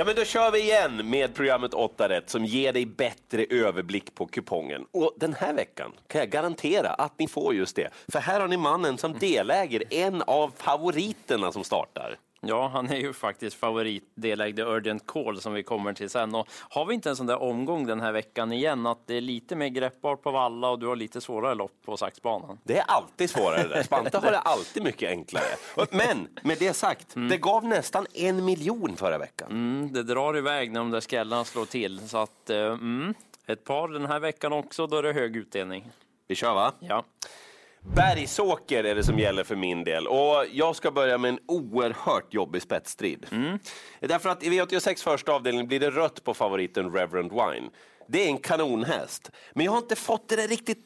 Ja, men då kör vi igen med programmet 8 rätt som ger dig bättre överblick på kupongen. Och den här veckan kan jag garantera att ni får just det. För här har ni mannen som deläger en av favoriterna som startar. Ja, han är ju faktiskt favoritdelägd i Urgent Call som vi kommer till sen. Och har vi inte en sån där omgång den här veckan igen att det är lite mer greppbart på valla och du har lite svårare lopp på saxbanan? Det är alltid svårare där. Spanta har det alltid mycket enklare. Men med det sagt, det gav nästan en miljon förra veckan. Mm, det drar iväg när de där skrällarna slår till. Så att, eh, mm, ett par den här veckan också, då är det hög utdelning. Vi kör va? Ja. Bergsåker är det som gäller för min del. Och jag ska börja med en oerhört jobbig spetsstrid. Därför att i V86 första avdelning blir det rött på favoriten Reverend Wine. Det är en kanonhäst. Men jag har inte fått det där riktigt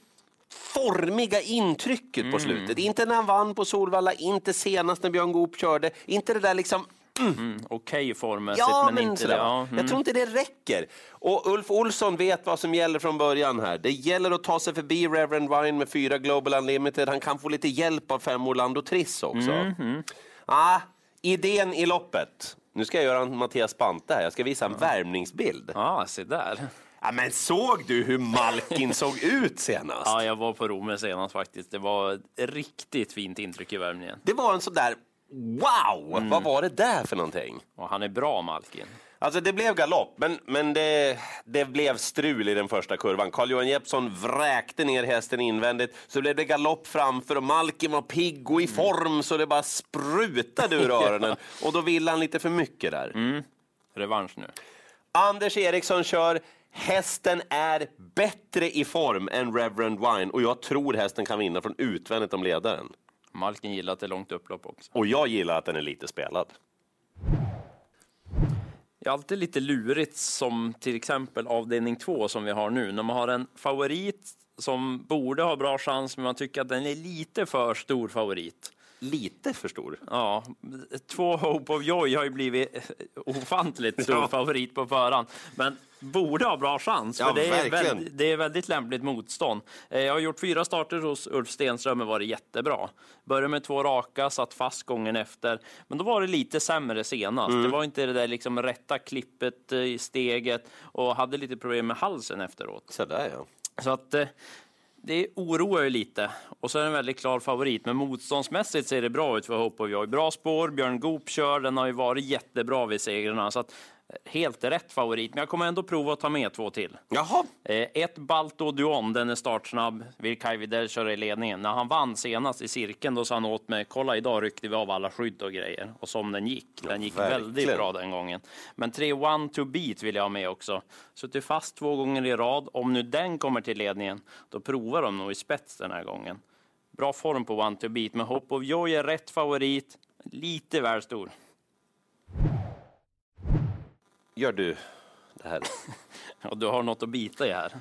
formiga intrycket på slutet. Inte när han vann på Solvalla, inte senast när Björn Goop körde. Inte det där liksom Mm, Okej formmässigt, Ja, men, men inte det. Ja, mm. Jag tror inte det räcker. Och Ulf Olsson vet vad som gäller från början här. Det gäller att ta sig förbi Reverend Wine med fyra Global Unlimited. Han kan få lite hjälp av fem Orlando Triss också. Mhm. Ah, idén i loppet. Nu ska jag göra en Mattias Spante här. Jag ska visa en värmningsbild. Ja, se där. Ja, men såg du hur Malkin såg ut senast? Ja, jag var på Romer senast faktiskt. Det var ett riktigt fint intryck i värmningen. Det var en sån där Wow! Mm. Vad var det där för någonting? Och han är bra, Malkin. Alltså det blev galopp, men, men det, det blev strul i den första kurvan. Carl-Johan Jeppsson vräkte ner hästen invändigt, så blev det galopp framför och Malkin var pigg och i form så det bara sprutade ur öronen. Och då ville han lite för mycket där. Revansch nu. Anders Eriksson kör. Hästen är bättre i form än Reverend Wine och jag tror hästen kan vinna från utvändigt om ledaren. Malkin gillar att det är långt upplopp också. Och jag gillar att den är lite spelad. Det är alltid lite lurigt som till exempel avdelning två som vi har nu. När man har en favorit som borde ha bra chans, men man tycker att den är lite för stor favorit. Lite för stor. Ja, två Hope of Joy har ju blivit ofantligt stor Ja. favorit på förhand, men borde ha bra chans. För Ja, det, är väldigt, det är väldigt lämpligt motstånd. Eh, Jag har gjort fyra starter hos Ulf Stenström och varit jättebra. Började med två raka, satt fast gången efter, men då var det lite sämre senast. Mm. Det var inte det där liksom rätta klippet i steget och hade lite problem med halsen efteråt. Sådär ja. Så att eh, det oroar ju lite. Och så är det en väldigt klar favorit. Men motståndsmässigt ser det bra ut för Hope of Joy. Bra spår, Björn Goop kör. Den har ju varit jättebra vid segrarna. Så att, helt rätt favorit. Men jag kommer ändå prova att ta med två till. Jaha, Eh, ett Balto Duon, den är startsnabb. Vill Kaj Widell köra i ledningen. När han vann senast i cirkeln, då sa han åt mig, kolla idag ryckte vi av alla skydd och grejer. Och som den gick. Den gick verkligen. väldigt bra den gången. Men tre One to Beat vill jag ha med också. Suttit fast två gånger i rad. Om nu den kommer till ledningen, då provar de nog i spets den här gången. Bra form på One to Beat, men Hope of Joy är rätt favorit. Lite väl stor. Gör du det här. Och du har något att bita i här.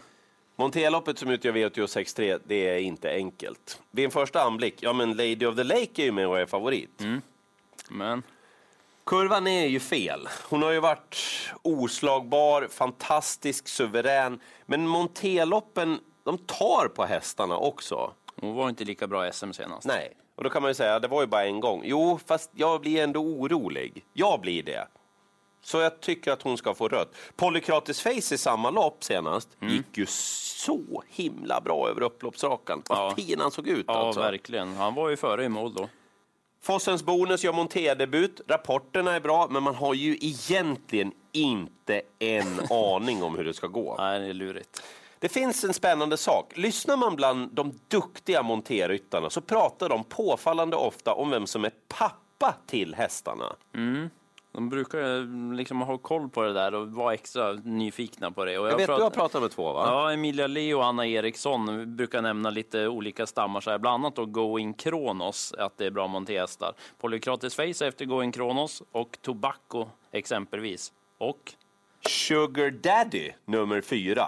Monteloppet som utgör V86.3, det är inte enkelt. Vid en första anblick, ja men Lady of the Lake är ju med och är favorit. Men Kurvan är ju fel. Hon har ju varit oslagbar, fantastisk, suverän. Men Monteloppen, de tar på hästarna också. hon var inte lika bra i SM senast. Nej, och då kan man ju säga, det var ju bara en gång. Jo, fast jag blir ändå orolig. Jag blir det. Så jag tycker att hon ska få rött. Polykrates Face i samma lopp senast gick ju så himla bra över upploppsrakan. Vad Ja. fin han såg ut Ja, alltså. verkligen. Han var ju före i mål då. Fossens bonus gör monterdebut. Rapporterna är bra, men man har ju egentligen inte en aning om hur det ska gå. Nej, det är lurigt. Det finns en spännande sak. Lyssnar man bland de duktiga monterryttarna så pratar de påfallande ofta om vem som är pappa till hästarna. De brukar ju liksom ha koll på det där och vara extra nyfikna på det. Och Jag vet, prat- du har pratat med två va? Ja, Emilia Leo och Anna Eriksson brukar nämna lite olika stammar, så här, bland annat då Going Kronos, att det är bra monterhästar. Polykrates Face efter Going Kronos och Tobacco exempelvis. Och Sugar Daddy nummer fyra.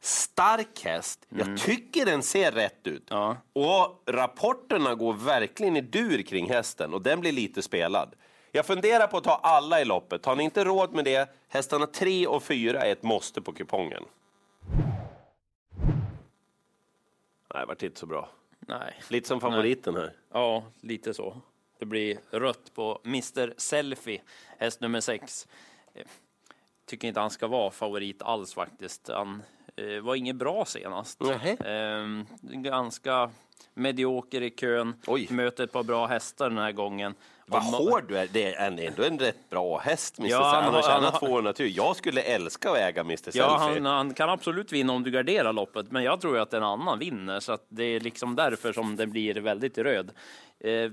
Stark häst. Jag tycker den ser rätt ut. Ja. Och rapporterna går verkligen i dur kring hästen och den blir lite spelad. Jag funderar på att ta alla i loppet. Har ni inte råd med det, hästarna 3 och 4 är ett måste på kupongen. Nej, det vart inte så bra. nej, Lite som favoriten här. ja, lite så. Det blir rött på Mr Selfie, häst nummer sex. tycker inte han ska vara favorit alls faktiskt. Han eh, var inget bra senast. Nähä. Eh, ganska medioker i kön. Oj. Möter ett par bra hästar den här gången. Vad hård du är. Det är ändå en rätt bra häst, Mr. Ja, Ja, han har tjänat har- 200 000. Jag skulle älska att äga Mr. Selfie. Ja, han, han kan absolut vinna om du garderar loppet, men jag tror att en annan vinner, så det är liksom därför som det blir väldigt röd. Eh,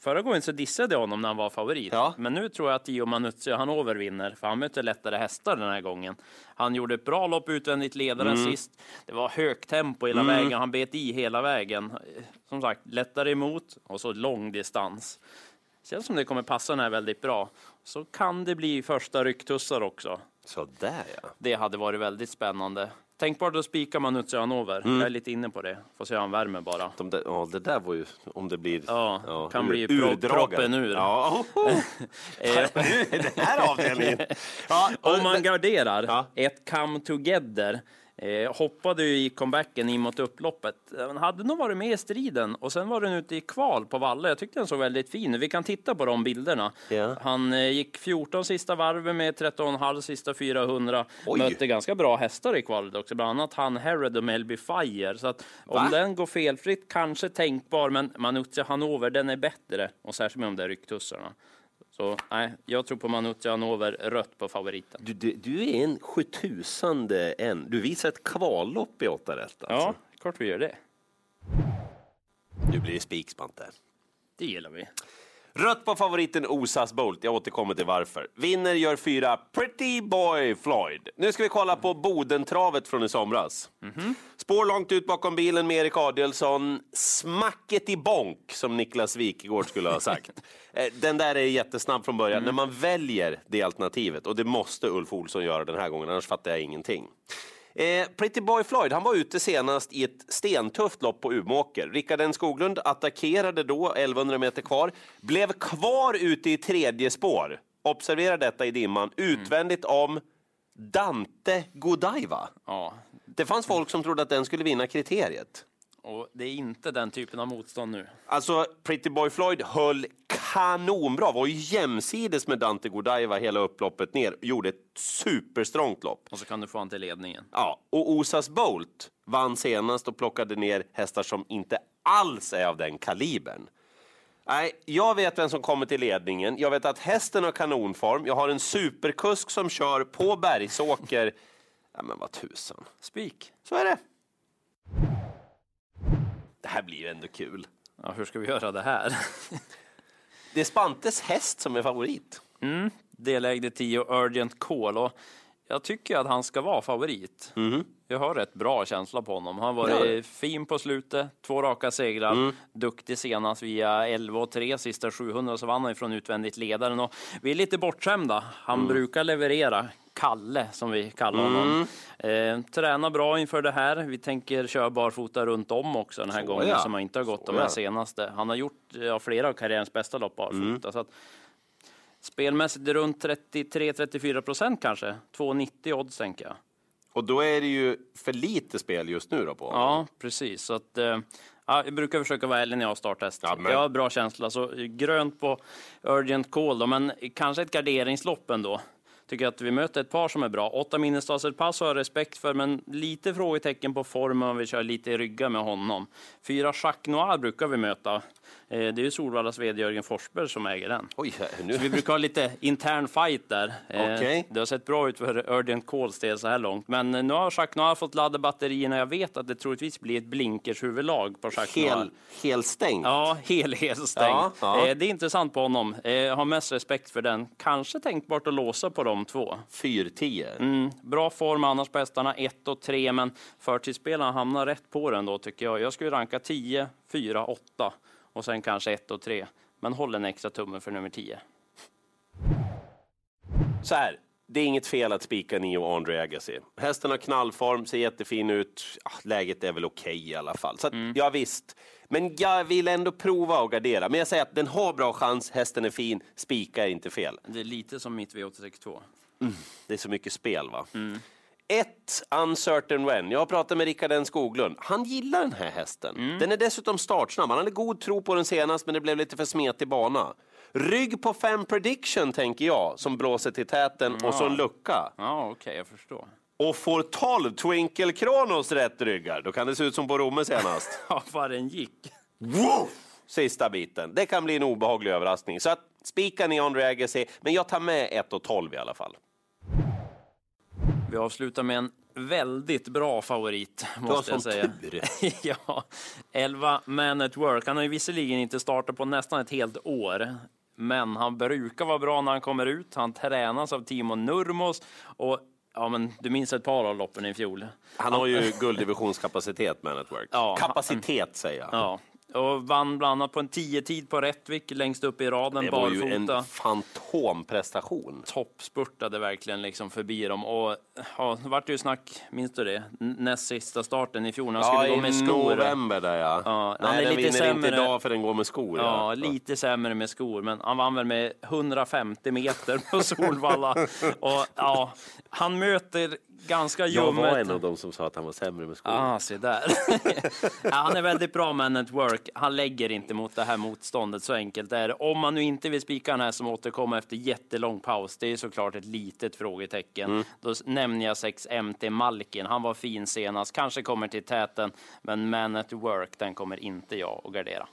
förra gången så dissade jag honom när han var favorit, Ja. men nu tror jag att Gio Manuzzi Hanover vinner, för han möter lättare hästar den här gången. Han gjorde ett bra lopp utvändigt ledaren Mm. sist. Det var högt tempo hela vägen, han bet i hela vägen. Som sagt, lättare emot och så lång distans. Känns som det kommer passa den här väldigt bra. Så kan det bli första rycktussar också. Sådär ja. Det hade varit väldigt spännande. Tänkbart att spika Manuzzi Hanover. Mm. Jag är lite inne på det. Får se hur han värmer bara. De där, ja, det där var ju, om det blir... Ja, kan bli ur- pro- urdragen. proppen ur. Ja, oh, är den här avdelningen. Ja, om man garderar Ja. ett come together Eh, hoppade ju i comebacken in mot upploppet. Han hade nog varit med i striden och sen var den ute i kval på Valle. Jag tyckte den såg väldigt fin ut. Vi kan titta på de bilderna. Ja. Han eh, gick 14 sista varven med 13,5 sista 400. Oj. Mötte ganska bra hästar i kvalet också, bland annat han Herod och Melby Fire. Så att om Va? den går felfritt, kanske tänkbar, men Manuzzi Hanover, den är bättre. Och särskilt med de där rycktussarna. Så nej, jag tror på Manuzzi Hanover, rött på favoriten. Du, du, du är en sjutusande en. Du visar ett kvallopp i åtta rätt alltså. Ja, klart vi gör det. Nu blir det spikspante. Det gillar vi. Rött på favoriten Osas Bolt. Jag återkommer till varför. Vinner gör fyra Pretty Boy Floyd. Nu ska vi kolla på Bodentravet från i somras. Spår långt ut bakom bilen med Erik Adielsson. Smacket i bonk, som Niklas Wikegård skulle ha sagt. Eh, Den där är jättesnabb från början. När man väljer det alternativet, och det måste Ulf Olsson göra den här gången, annars fattar jag ingenting. Eh, Pretty Boy Floyd han var ute senast i ett stentufft lopp på Umeåker. Rickard N Skoglund attackerade då, 1100 meter kvar, blev kvar ute i tredje spår. Observera detta i dimman, utvändigt om Dante Godiva. Ja, Det fanns folk som trodde att den skulle vinna kriteriet. och det är inte den typen av motstånd nu. Alltså, Pretty Boy Floyd höll kanonbra, var ju jämsides med Dante Godiva hela upploppet ner, gjorde ett superstrångt lopp. Och så kan du få han till ledningen. Ja, och Osas Bolt vann senast och plockade ner hästar som inte alls är av den kalibern. Nej, jag vet vem som kommer till ledningen. Jag vet att hästen har kanonform. Jag har en superkusk som kör på Bergsåker. Ja, men vad tusan. Spik. Så är det. Det här blir ju ändå kul. Ja, hur ska vi göra det här? Det är Spantes häst som är favorit. Mm, Delägde 10 Urgent Call och jag tycker att han ska vara favorit. Jag har rätt bra känsla på honom. Han varit Ja. Mm. fin på slutet, två raka segrar, duktig senast via 11 och 3, sista 700 så vann han ifrån utvändigt ledaren och vi är lite bortskämda. Han Mm. brukar leverera. Kalle, som vi kallar honom. Mm. Eh, tränar bra inför det här. Vi tänker köra barfota runt om också den här Så gången, ja. som han inte har gått Så de här ja. senaste. Han har gjort ja, flera av karriärens bästa lopp barfota. Mm. Så att, Spelmässigt runt 33-34 procent kanske. 2,90 odds tänker jag. Och då är det ju för lite spel just nu då på. Ja, precis. Så att, eh, ja, jag brukar försöka vara ärlig när jag har starthäst. Ja, men- Jag har bra känsla. Så grönt på Urgent Call då, men kanske ett garderingslopp ändå. Tycker att vi möter ett par som är bra. Åtta Minnestads pass har jag respekt för, men lite frågetecken på formen om vi kör lite i rygga med honom. Fyra Jacques Noir brukar vi möta. Eh, Det är ju Solvallas vd Jörgen Forsberg som äger den. Oj, nu... Så vi brukar ha lite intern fight där. Eh, Okej. Det har sett bra ut för Urgent Calls del så här långt. Men eh, nu har Jacques Noir fått ladda batterierna. Jag vet att det troligtvis blir ett blinkershuvudlag på Jacques Noir. Hel, helstängt. Ja, helhetsstängt. Ja, ja. Eh, Det är intressant på honom. Jag har mest respekt för den. Kanske tänkbart att låsa på de två. 4-10. Mm, bra form annars på hästarna 1 och 3, men förtidsspelarna hamnar rätt på den då tycker jag. Jag skulle ranka 10, 4, 8 och sen kanske 1 och 3. Men håll en extra tumme för nummer 10. Så här, det är inget fel att spika Nio Andre Agassi. Hästen har knallform, ser jättefin ut. Läget är väl okej i alla fall. Så att, ja visst. Men jag vill ändå prova att gardera. Men jag säger att den har bra chans, hästen är fin, spika är inte fel. Det är lite som mitt V862. Det är så mycket spel va? Ett Uncertain When. Jag har pratat med Rickard N Skoglund. Han gillar den här hästen. Den är dessutom startsnabb. Han hade god tro på den senast, men det blev lite för smetig bana. Rygg på fem prediction tänker jag, som blåser till täten och så en lucka. Ja, okej, jag förstår. Och får 12 Twinkle Kronos rätt ryggar. Då kan det se ut som på Romme senast. Ja, vad den gick. Wow! Sista biten. Det kan bli en obehaglig överraskning. Så att spika Neon Agassi, men jag tar med 1 och 12 i alla fall. Vi avslutar med en väldigt bra favorit, måste jag säga. tur. ja, 11 Man at Work. Han har ju visserligen inte startat på nästan ett helt år, men han brukar vara bra när han kommer ut. Han tränas av Timo Nurmos och ja, men du minns ett par av loppen i fjol. Han har ju gulddivisionskapacitet, Man at Work. Ja, Kapacitet, säger jag. Ja, och vann bland annat på en 10-tid på Rättvik längst upp i raden Det var ju en fantomprestation. toppspurtade verkligen liksom förbi dem. Och ja, det vart ju snack, minns du det? Näst sista starten i fjol, han Ja, skulle gå i med skor. november där ja. Ja, han Nej, är den lite vinner inte sämre. idag för den går med skor. Ja, lite sämre med skor, men han vann väl med 150 meter på Solvalla. och ja, han möter ganska Jag var ljummet. en av dem som sa att han var sämre med skor. Ah, se där. ja, han är väldigt bra man at work. Han lägger inte mot det här motståndet, så enkelt är det. Om man nu inte vill spika den här som återkommer efter jättelång paus, det är såklart ett litet frågetecken. Mm. Då nämner jag 6 MT Malkin. Han var fin senast, kanske kommer till täten, men man at work, den kommer inte jag att gardera.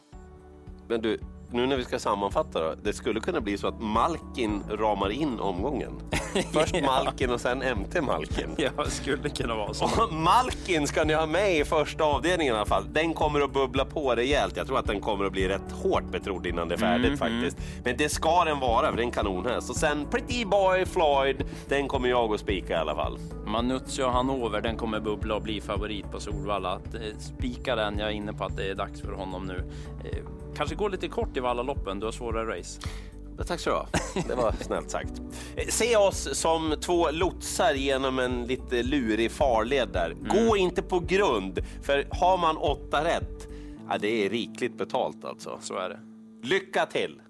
Men du, nu när vi ska sammanfatta då. Det skulle kunna bli så att Malkin ramar in omgången. Först Malkin och sen MT Malkin. Ja, skulle kunna vara så. Och Malkin ska ni ha med i första avdelningen i alla fall. Den kommer att bubbla på rejält. Jag tror att den kommer att bli rätt hårt betrodd innan det är färdigt faktiskt. Men det ska den vara, för det är en kanonhäst. Och sen Pretty Boy Floyd, den kommer jag att spika i alla fall. Manuzio Hannover, den kommer bubbla och bli favorit på Solvalla. Att, eh, Spika den, jag är inne på att det är dags för honom nu. Kanske går lite kort i Vallaloppen, du har svårare race. Tack så du ha. Det var snällt sagt. Se oss som två lotsar genom en lite lurig farled där. Gå inte på grund, för har man åtta rätt, ja, det är rikligt betalt alltså. Så är det. Lycka till!